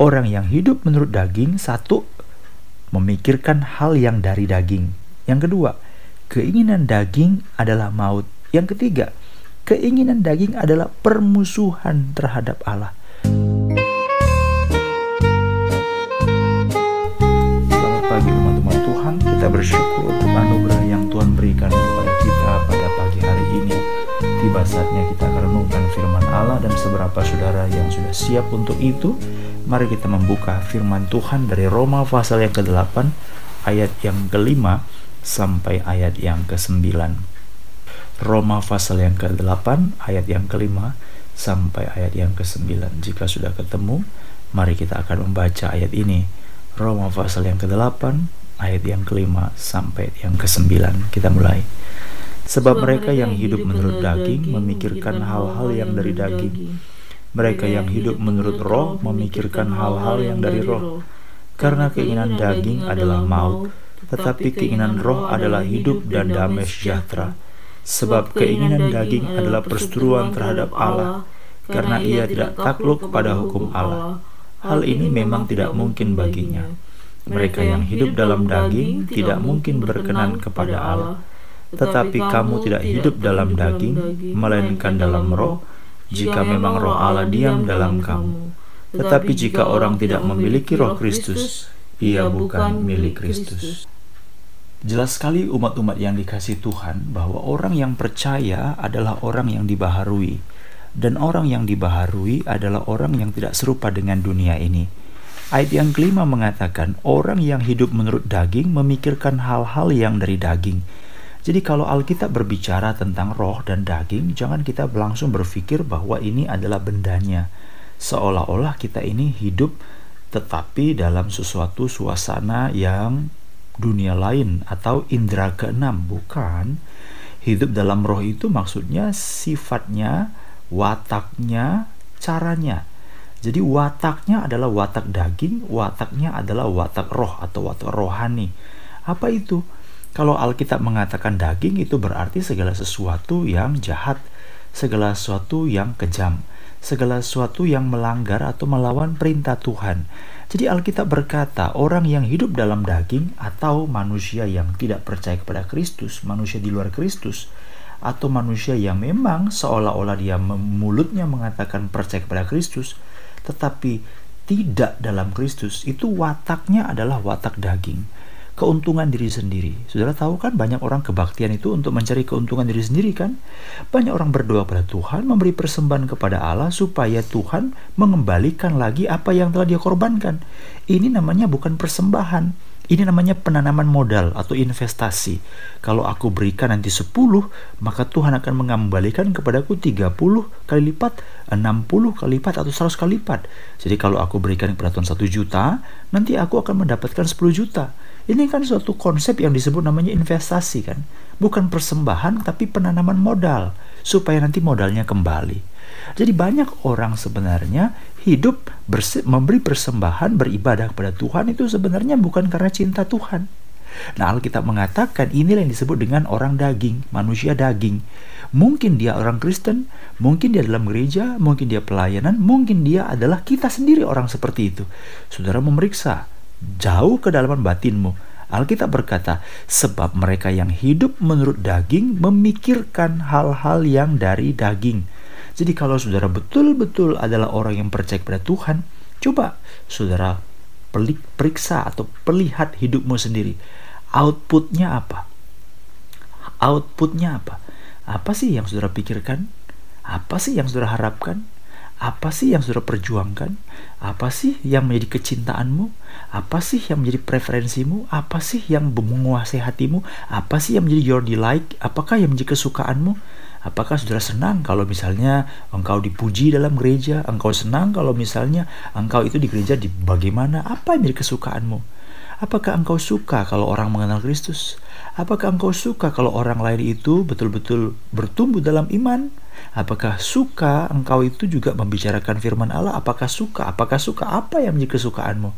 Orang yang hidup menurut daging, satu, memikirkan hal yang dari daging. Yang kedua, keinginan daging adalah maut. Yang ketiga, keinginan daging adalah permusuhan terhadap Allah. Selamat pagi umat-umat Tuhan, kita bersyukur untuk anugerah yang Tuhan berikan kepada kita pada pagi hari ini. Tiba saatnya kita akan renungkan firman Allah dan seberapa saudara yang sudah siap untuk itu, Mari kita membuka firman Tuhan dari Roma pasal yang ke-8 ayat yang kelima sampai ayat yang ke-9. Roma pasal yang ke-8 ayat yang kelima sampai ayat yang ke-9. Jika sudah ketemu, mari kita akan membaca ayat ini. Roma pasal yang ke-8 ayat yang kelima sampai yang ke-9. Kita mulai. Sebab mereka yang hidup menurut daging memikirkan hal-hal yang dari daging mereka yang hidup menurut roh memikirkan hal-hal yang dari roh, karena keinginan daging adalah maut, tetapi keinginan roh adalah hidup dan damai sejahtera. Sebab keinginan daging adalah perseteruan terhadap Allah, karena ia tidak takluk pada hukum Allah. Hal ini memang tidak mungkin baginya. Mereka yang hidup dalam daging tidak mungkin berkenan kepada Allah. Tetapi kamu tidak hidup dalam daging, melainkan dalam roh, jika memang roh Allah diam dalam kamu. Tetapi jika orang tidak memiliki roh Kristus, ia bukan milik Kristus. Jelas sekali umat-umat yang dikasih Tuhan bahwa orang yang percaya adalah orang yang dibaharui. Dan orang yang dibaharui adalah orang yang tidak serupa dengan dunia ini. Ayat yang kelima mengatakan, orang yang hidup menurut daging memikirkan hal-hal yang dari daging jadi kalau Alkitab berbicara tentang roh dan daging, jangan kita langsung berpikir bahwa ini adalah bendanya. Seolah-olah kita ini hidup tetapi dalam sesuatu suasana yang dunia lain atau indera keenam, bukan. Hidup dalam roh itu maksudnya sifatnya, wataknya, caranya. Jadi wataknya adalah watak daging, wataknya adalah watak roh atau watak rohani. Apa itu? Kalau Alkitab mengatakan daging itu berarti segala sesuatu yang jahat, segala sesuatu yang kejam, segala sesuatu yang melanggar atau melawan perintah Tuhan. Jadi Alkitab berkata, orang yang hidup dalam daging atau manusia yang tidak percaya kepada Kristus, manusia di luar Kristus, atau manusia yang memang seolah-olah dia mulutnya mengatakan percaya kepada Kristus, tetapi tidak dalam Kristus, itu wataknya adalah watak daging keuntungan diri sendiri. Saudara tahu kan banyak orang kebaktian itu untuk mencari keuntungan diri sendiri kan? Banyak orang berdoa pada Tuhan, memberi persembahan kepada Allah supaya Tuhan mengembalikan lagi apa yang telah dia korbankan. Ini namanya bukan persembahan. Ini namanya penanaman modal atau investasi. Kalau aku berikan nanti 10, maka Tuhan akan mengembalikan kepadaku 30 kali lipat, 60 kali lipat, atau 100 kali lipat. Jadi kalau aku berikan kepada Tuhan 1 juta, nanti aku akan mendapatkan 10 juta. Ini kan suatu konsep yang disebut namanya investasi kan. Bukan persembahan tapi penanaman modal supaya nanti modalnya kembali. Jadi banyak orang sebenarnya hidup memberi persembahan beribadah kepada Tuhan itu sebenarnya bukan karena cinta Tuhan. Nah Alkitab mengatakan inilah yang disebut dengan orang daging, manusia daging. Mungkin dia orang Kristen, mungkin dia dalam gereja, mungkin dia pelayanan, mungkin dia adalah kita sendiri orang seperti itu. Saudara memeriksa, jauh ke kedalaman batinmu. Alkitab berkata, sebab mereka yang hidup menurut daging memikirkan hal-hal yang dari daging. Jadi kalau saudara betul-betul adalah orang yang percaya kepada Tuhan, coba saudara pelik, periksa atau perlihat hidupmu sendiri. Outputnya apa? Outputnya apa? Apa sih yang saudara pikirkan? Apa sih yang saudara harapkan? Apa sih yang saudara perjuangkan? Apa sih yang menjadi kecintaanmu? Apa sih yang menjadi preferensimu? Apa sih yang menguasai hatimu? Apa sih yang menjadi your delight? Apakah yang menjadi kesukaanmu? Apakah saudara senang kalau misalnya engkau dipuji dalam gereja? Engkau senang kalau misalnya engkau itu di gereja di bagaimana? Apa yang menjadi kesukaanmu? Apakah engkau suka kalau orang mengenal Kristus? Apakah engkau suka kalau orang lain itu betul-betul bertumbuh dalam iman? Apakah suka engkau itu juga membicarakan firman Allah? Apakah suka? Apakah suka apa yang menjadi kesukaanmu?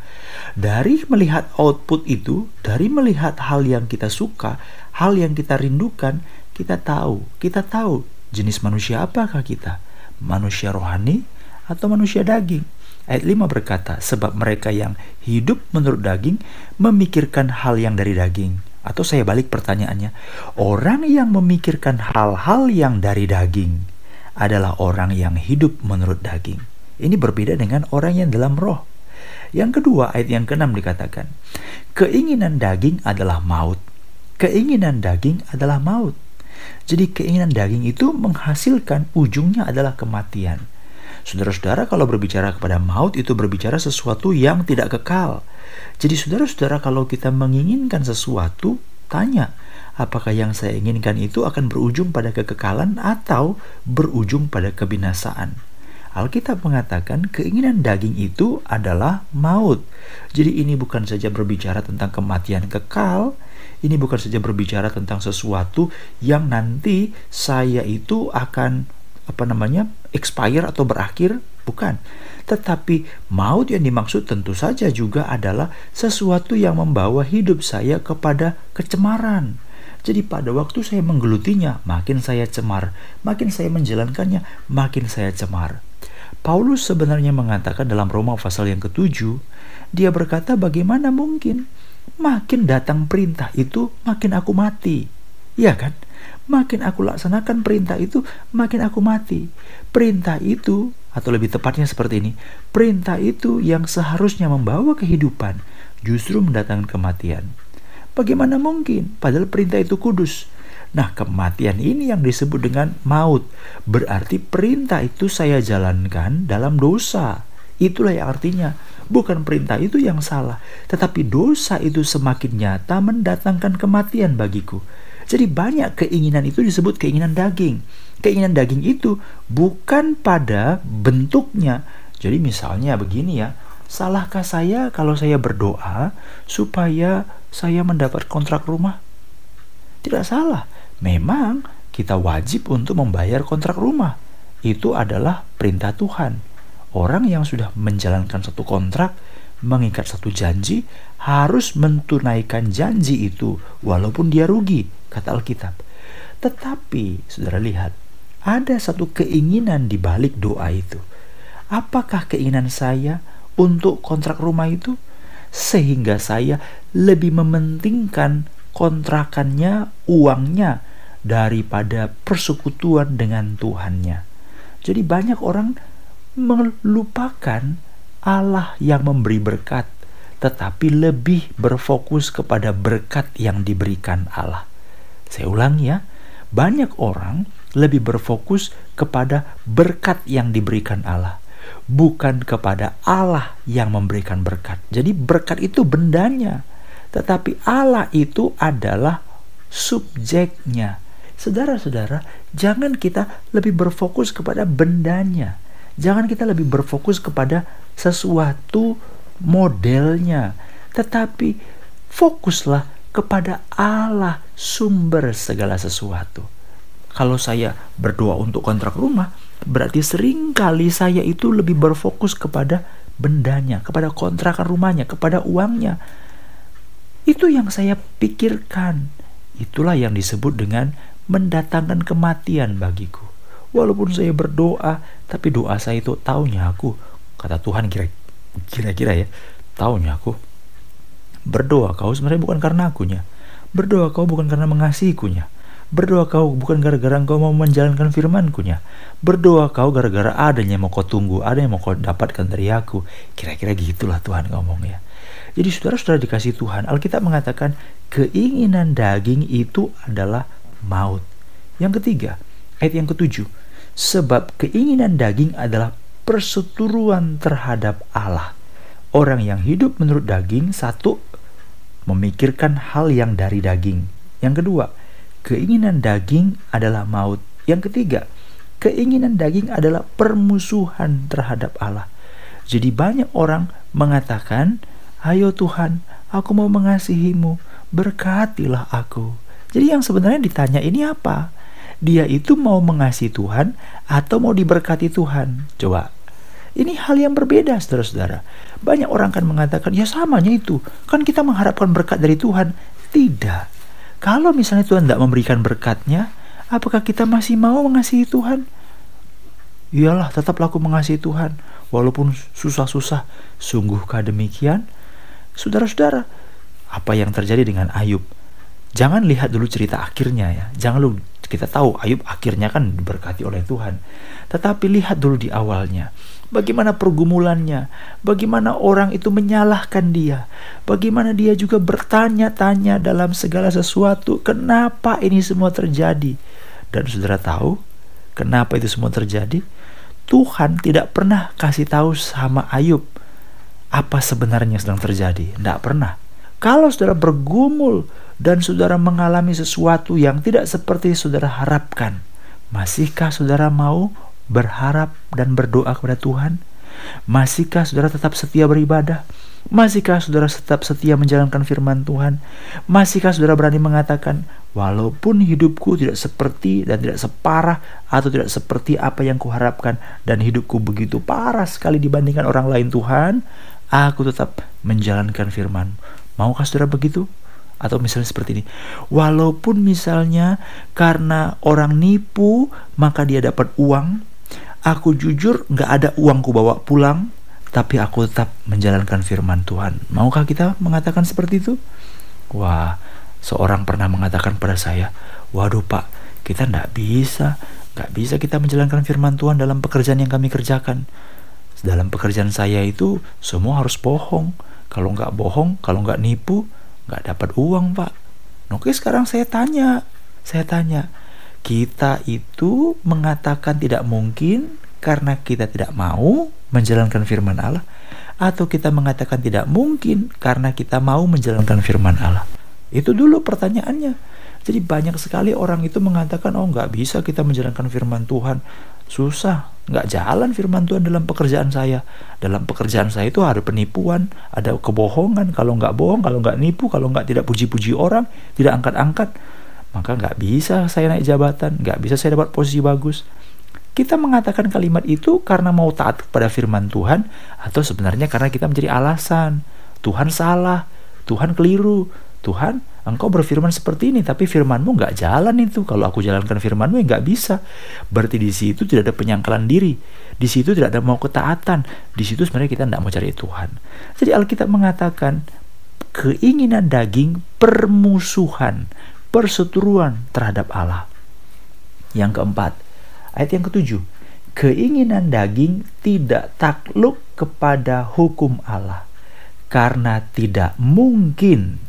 Dari melihat output itu, dari melihat hal yang kita suka, hal yang kita rindukan, kita tahu, kita tahu jenis manusia apakah kita? Manusia rohani atau manusia daging? Ayat 5 berkata, sebab mereka yang hidup menurut daging memikirkan hal yang dari daging. Atau saya balik pertanyaannya, orang yang memikirkan hal-hal yang dari daging adalah orang yang hidup menurut daging. Ini berbeda dengan orang yang dalam roh. Yang kedua, ayat yang keenam dikatakan, keinginan daging adalah maut. Keinginan daging adalah maut. Jadi keinginan daging itu menghasilkan ujungnya adalah kematian. Saudara-saudara kalau berbicara kepada maut itu berbicara sesuatu yang tidak kekal. Jadi saudara-saudara kalau kita menginginkan sesuatu, tanya, apakah yang saya inginkan itu akan berujung pada kekekalan atau berujung pada kebinasaan? Alkitab mengatakan keinginan daging itu adalah maut. Jadi ini bukan saja berbicara tentang kematian kekal, ini bukan saja berbicara tentang sesuatu yang nanti saya itu akan apa namanya expire atau berakhir bukan tetapi maut yang dimaksud tentu saja juga adalah sesuatu yang membawa hidup saya kepada kecemaran jadi pada waktu saya menggelutinya makin saya cemar makin saya menjalankannya makin saya cemar Paulus sebenarnya mengatakan dalam Roma pasal yang ketujuh dia berkata bagaimana mungkin makin datang perintah itu makin aku mati ya kan makin aku laksanakan perintah itu, makin aku mati. Perintah itu, atau lebih tepatnya seperti ini, perintah itu yang seharusnya membawa kehidupan, justru mendatangkan kematian. Bagaimana mungkin? Padahal perintah itu kudus. Nah, kematian ini yang disebut dengan maut. Berarti perintah itu saya jalankan dalam dosa. Itulah yang artinya bukan perintah itu yang salah, tetapi dosa itu semakin nyata mendatangkan kematian bagiku. Jadi banyak keinginan itu disebut keinginan daging. Keinginan daging itu bukan pada bentuknya. Jadi misalnya begini ya, salahkah saya kalau saya berdoa supaya saya mendapat kontrak rumah? Tidak salah. Memang kita wajib untuk membayar kontrak rumah. Itu adalah perintah Tuhan. Orang yang sudah menjalankan satu kontrak, mengikat satu janji, harus mentunaikan janji itu walaupun dia rugi kata Alkitab. Tetapi, saudara lihat, ada satu keinginan di balik doa itu. Apakah keinginan saya untuk kontrak rumah itu? Sehingga saya lebih mementingkan kontrakannya, uangnya, daripada persekutuan dengan Tuhannya. Jadi banyak orang melupakan Allah yang memberi berkat, tetapi lebih berfokus kepada berkat yang diberikan Allah. Saya ulangi ya, banyak orang lebih berfokus kepada berkat yang diberikan Allah, bukan kepada Allah yang memberikan berkat. Jadi berkat itu bendanya, tetapi Allah itu adalah subjeknya. Saudara-saudara, jangan kita lebih berfokus kepada bendanya. Jangan kita lebih berfokus kepada sesuatu modelnya, tetapi fokuslah kepada Allah sumber segala sesuatu. Kalau saya berdoa untuk kontrak rumah, berarti sering kali saya itu lebih berfokus kepada bendanya, kepada kontrakan rumahnya, kepada uangnya. Itu yang saya pikirkan. Itulah yang disebut dengan mendatangkan kematian bagiku. Walaupun saya berdoa, tapi doa saya itu taunya aku, kata Tuhan kira-kira ya, taunya aku Berdoa kau sebenarnya bukan karena akunya. Berdoa kau bukan karena mengasihiku-nya. Berdoa kau bukan gara-gara engkau mau menjalankan firman-Ku-nya. Berdoa kau gara-gara adanya mau kau tunggu, ada yang mau kau dapatkan dari aku. Kira-kira gitulah Tuhan ngomongnya. Jadi saudara-saudara dikasih Tuhan, Alkitab mengatakan keinginan daging itu adalah maut. Yang ketiga, ayat yang ketujuh. Sebab keinginan daging adalah perseturuan terhadap Allah. Orang yang hidup menurut daging, satu, memikirkan hal yang dari daging. Yang kedua, keinginan daging adalah maut. Yang ketiga, keinginan daging adalah permusuhan terhadap Allah. Jadi banyak orang mengatakan, "Ayo Tuhan, aku mau mengasihimu, berkatilah aku." Jadi yang sebenarnya ditanya ini apa? Dia itu mau mengasihi Tuhan atau mau diberkati Tuhan? Coba ini hal yang berbeda, saudara-saudara. Banyak orang kan mengatakan, ya samanya itu. Kan kita mengharapkan berkat dari Tuhan. Tidak. Kalau misalnya Tuhan tidak memberikan berkatnya, apakah kita masih mau mengasihi Tuhan? Iyalah, tetaplah aku mengasihi Tuhan, walaupun susah-susah. Sungguhkah demikian? Saudara-saudara, apa yang terjadi dengan Ayub? Jangan lihat dulu cerita akhirnya ya. Jangan lu kita tahu Ayub akhirnya kan diberkati oleh Tuhan. Tetapi lihat dulu di awalnya. Bagaimana pergumulannya, bagaimana orang itu menyalahkan dia, bagaimana dia juga bertanya-tanya dalam segala sesuatu, kenapa ini semua terjadi? Dan saudara tahu kenapa itu semua terjadi? Tuhan tidak pernah kasih tahu sama Ayub apa sebenarnya sedang terjadi. Tidak pernah. Kalau saudara bergumul dan saudara mengalami sesuatu yang tidak seperti saudara harapkan, masihkah saudara mau berharap dan berdoa kepada Tuhan? Masihkah saudara tetap setia beribadah? Masihkah saudara tetap setia menjalankan firman Tuhan? Masihkah saudara berani mengatakan, walaupun hidupku tidak seperti dan tidak separah atau tidak seperti apa yang kuharapkan dan hidupku begitu parah sekali dibandingkan orang lain Tuhan, aku tetap menjalankan firman. Maukah saudara begitu? Atau misalnya seperti ini, walaupun misalnya karena orang nipu maka dia dapat uang, Aku jujur nggak ada uangku bawa pulang, tapi aku tetap menjalankan firman Tuhan. Maukah kita mengatakan seperti itu? Wah, seorang pernah mengatakan pada saya, waduh pak, kita nggak bisa, nggak bisa kita menjalankan firman Tuhan dalam pekerjaan yang kami kerjakan. Dalam pekerjaan saya itu semua harus bohong. Kalau nggak bohong, kalau nggak nipu, nggak dapat uang pak. Oke sekarang saya tanya, saya tanya, kita itu mengatakan tidak mungkin karena kita tidak mau menjalankan firman Allah atau kita mengatakan tidak mungkin karena kita mau menjalankan firman Allah. Itu dulu pertanyaannya. Jadi banyak sekali orang itu mengatakan, oh nggak bisa kita menjalankan firman Tuhan. Susah, nggak jalan firman Tuhan dalam pekerjaan saya. Dalam pekerjaan saya itu ada penipuan, ada kebohongan. Kalau nggak bohong, kalau nggak nipu, kalau nggak tidak puji-puji orang, tidak angkat-angkat maka nggak bisa saya naik jabatan, nggak bisa saya dapat posisi bagus. Kita mengatakan kalimat itu karena mau taat kepada firman Tuhan atau sebenarnya karena kita mencari alasan. Tuhan salah, Tuhan keliru, Tuhan engkau berfirman seperti ini tapi firmanmu nggak jalan itu. Kalau aku jalankan firmanmu ya nggak bisa. Berarti di situ tidak ada penyangkalan diri. Di situ tidak ada mau ketaatan. Di situ sebenarnya kita tidak mau cari Tuhan. Jadi Alkitab mengatakan keinginan daging permusuhan perseteruan terhadap Allah. Yang keempat, ayat yang ketujuh, keinginan daging tidak takluk kepada hukum Allah karena tidak mungkin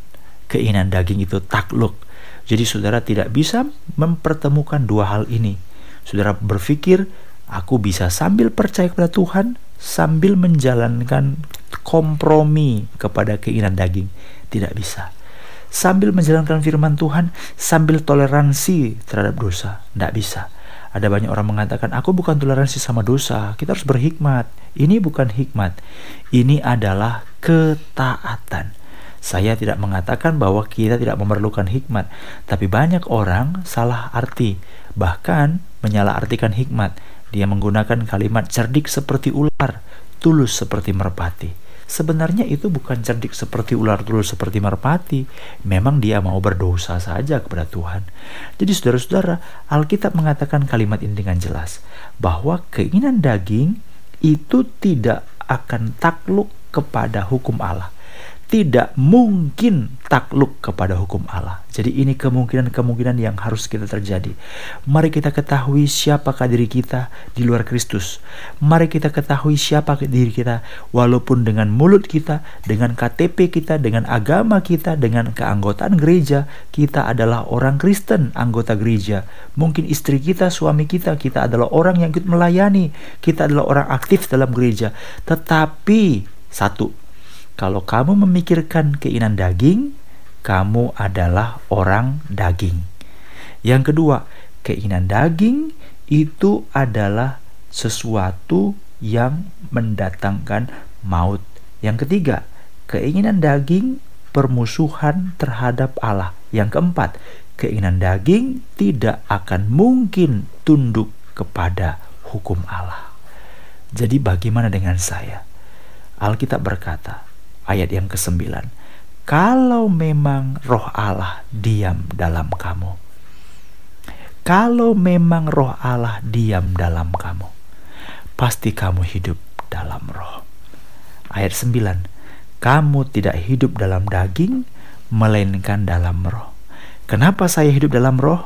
keinginan daging itu takluk. Jadi saudara tidak bisa mempertemukan dua hal ini. Saudara berpikir, aku bisa sambil percaya kepada Tuhan, sambil menjalankan kompromi kepada keinginan daging. Tidak bisa sambil menjalankan firman Tuhan, sambil toleransi terhadap dosa. Tidak bisa. Ada banyak orang mengatakan, aku bukan toleransi sama dosa, kita harus berhikmat. Ini bukan hikmat, ini adalah ketaatan. Saya tidak mengatakan bahwa kita tidak memerlukan hikmat, tapi banyak orang salah arti, bahkan menyalahartikan hikmat. Dia menggunakan kalimat cerdik seperti ular, tulus seperti merpati. Sebenarnya itu bukan cerdik seperti ular tulus seperti merpati. Memang dia mau berdosa saja kepada Tuhan. Jadi saudara-saudara, Alkitab mengatakan kalimat ini dengan jelas. Bahwa keinginan daging itu tidak akan takluk kepada hukum Allah tidak mungkin takluk kepada hukum Allah. Jadi ini kemungkinan-kemungkinan yang harus kita terjadi. Mari kita ketahui siapakah diri kita di luar Kristus. Mari kita ketahui siapa diri kita walaupun dengan mulut kita, dengan KTP kita, dengan agama kita, dengan keanggotaan gereja, kita adalah orang Kristen, anggota gereja. Mungkin istri kita, suami kita, kita adalah orang yang ikut melayani, kita adalah orang aktif dalam gereja. Tetapi satu, kalau kamu memikirkan keinginan daging, kamu adalah orang daging. Yang kedua, keinginan daging itu adalah sesuatu yang mendatangkan maut. Yang ketiga, keinginan daging permusuhan terhadap Allah. Yang keempat, keinginan daging tidak akan mungkin tunduk kepada hukum Allah. Jadi bagaimana dengan saya? Alkitab berkata, ayat yang ke-9. Kalau memang roh Allah diam dalam kamu. Kalau memang roh Allah diam dalam kamu. pasti kamu hidup dalam roh. Ayat 9. Kamu tidak hidup dalam daging, melainkan dalam roh. Kenapa saya hidup dalam roh?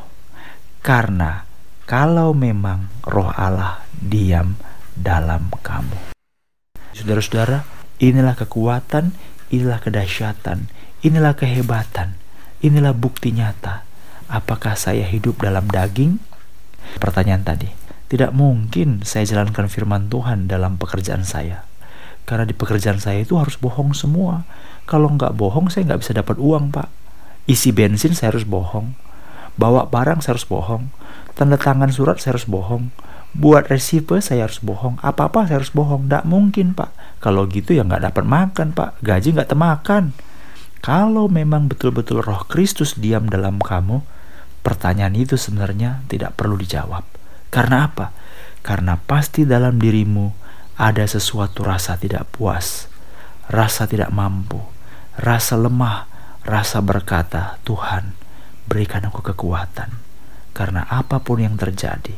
Karena kalau memang roh Allah diam dalam kamu. Saudara-saudara, inilah kekuatan, inilah kedahsyatan, inilah kehebatan, inilah bukti nyata. Apakah saya hidup dalam daging? Pertanyaan tadi, tidak mungkin saya jalankan firman Tuhan dalam pekerjaan saya. Karena di pekerjaan saya itu harus bohong semua. Kalau nggak bohong, saya nggak bisa dapat uang, Pak. Isi bensin saya harus bohong. Bawa barang saya harus bohong. Tanda tangan surat saya harus bohong. Buat resipe saya harus bohong. Apa-apa saya harus bohong. Nggak mungkin, Pak. Kalau gitu ya nggak dapat makan, Pak. Gaji nggak temakan. Kalau memang betul-betul roh Kristus diam dalam kamu, pertanyaan itu sebenarnya tidak perlu dijawab karena apa? Karena pasti dalam dirimu ada sesuatu rasa tidak puas, rasa tidak mampu, rasa lemah, rasa berkata, "Tuhan, berikan aku kekuatan." Karena apa pun yang terjadi,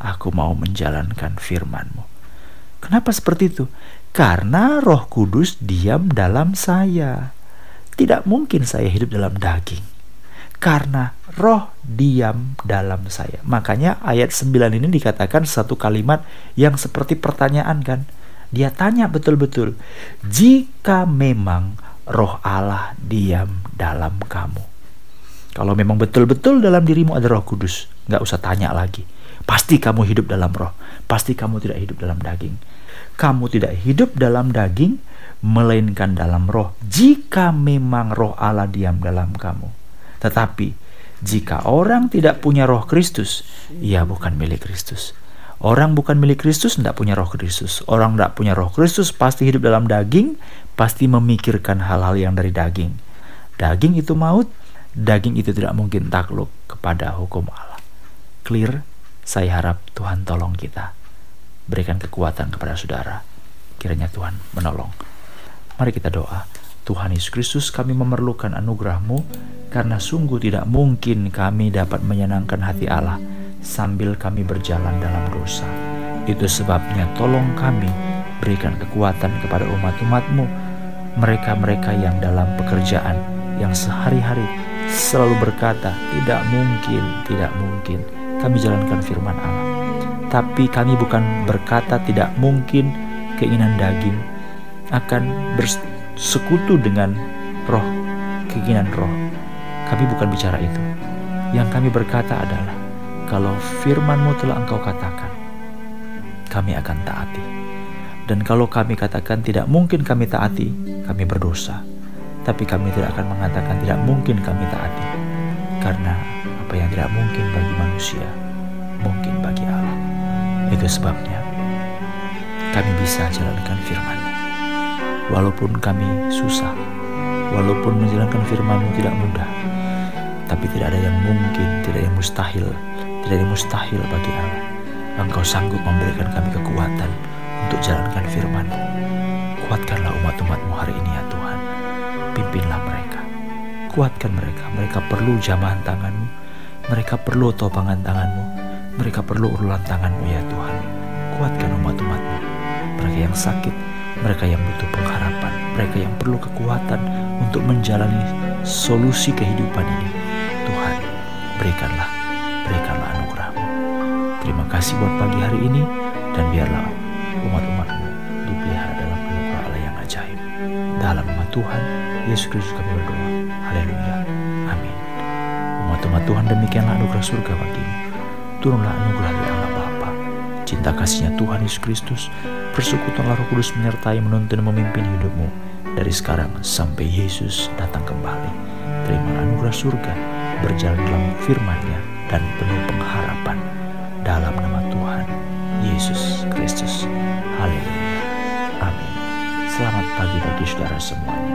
aku mau menjalankan firman-Mu. Kenapa seperti itu? Karena Roh Kudus diam dalam saya. Tidak mungkin saya hidup dalam daging karena roh diam dalam saya. Makanya ayat 9 ini dikatakan satu kalimat yang seperti pertanyaan kan. Dia tanya betul-betul, jika memang roh Allah diam dalam kamu. Kalau memang betul-betul dalam dirimu ada roh kudus, nggak usah tanya lagi. Pasti kamu hidup dalam roh, pasti kamu tidak hidup dalam daging. Kamu tidak hidup dalam daging, melainkan dalam roh. Jika memang roh Allah diam dalam kamu. Tetapi jika orang tidak punya roh Kristus, ia bukan milik Kristus. Orang bukan milik Kristus tidak punya roh Kristus. Orang tidak punya roh Kristus pasti hidup dalam daging, pasti memikirkan hal-hal yang dari daging. Daging itu maut, daging itu tidak mungkin takluk kepada hukum Allah. Clear? Saya harap Tuhan tolong kita. Berikan kekuatan kepada saudara. Kiranya Tuhan menolong. Mari kita doa. Tuhan Yesus Kristus kami memerlukan anugerahmu karena sungguh tidak mungkin kami dapat menyenangkan hati Allah sambil kami berjalan dalam dosa. Itu sebabnya tolong kami berikan kekuatan kepada umat-umatmu, mereka-mereka yang dalam pekerjaan, yang sehari-hari selalu berkata, tidak mungkin, tidak mungkin, kami jalankan firman Allah. Tapi kami bukan berkata tidak mungkin keinginan daging akan sekutu dengan roh, keinginan roh. Kami bukan bicara itu. Yang kami berkata adalah, kalau firmanmu telah engkau katakan, kami akan taati. Dan kalau kami katakan tidak mungkin kami taati, kami berdosa. Tapi kami tidak akan mengatakan tidak mungkin kami taati. Karena apa yang tidak mungkin bagi manusia, mungkin bagi Allah. Itu sebabnya kami bisa jalankan firman Walaupun kami susah, walaupun menjalankan firman-Mu tidak mudah, tapi tidak ada yang mungkin, tidak ada yang mustahil, tidak ada yang mustahil bagi Allah. Engkau sanggup memberikan kami kekuatan untuk jalankan firman-Mu. Kuatkanlah umat-umat-Mu hari ini ya Tuhan. Pimpinlah mereka. Kuatkan mereka. Mereka perlu jamahan tangan-Mu. Mereka perlu topangan tangan-Mu. Mereka perlu urulan tangan-Mu ya Tuhan. Kuatkan umat-umat-Mu. Mereka yang sakit, mereka yang butuh pengharapan, mereka yang perlu kekuatan untuk menjalani solusi kehidupan ini. Tuhan, berikanlah, berikanlah anugerahmu. Terima kasih buat pagi hari ini, dan biarlah umat-umatmu dipelihara dalam anugerah Allah yang ajaib. Dalam nama Tuhan, Yesus Kristus kami berdoa. Umat-umat Tuhan demikianlah anugerah surga bagimu. Turunlah anugerah dari Allah Bapa, cinta kasihnya Tuhan Yesus Kristus, persekutuan Roh Kudus menyertai menuntun memimpin hidupmu dari sekarang sampai Yesus datang kembali. Terima anugerah surga, berjalan dalam firman-Nya dan penuh pengharapan dalam nama Tuhan Yesus Kristus. Haleluya. Amin. Selamat pagi bagi saudara semuanya.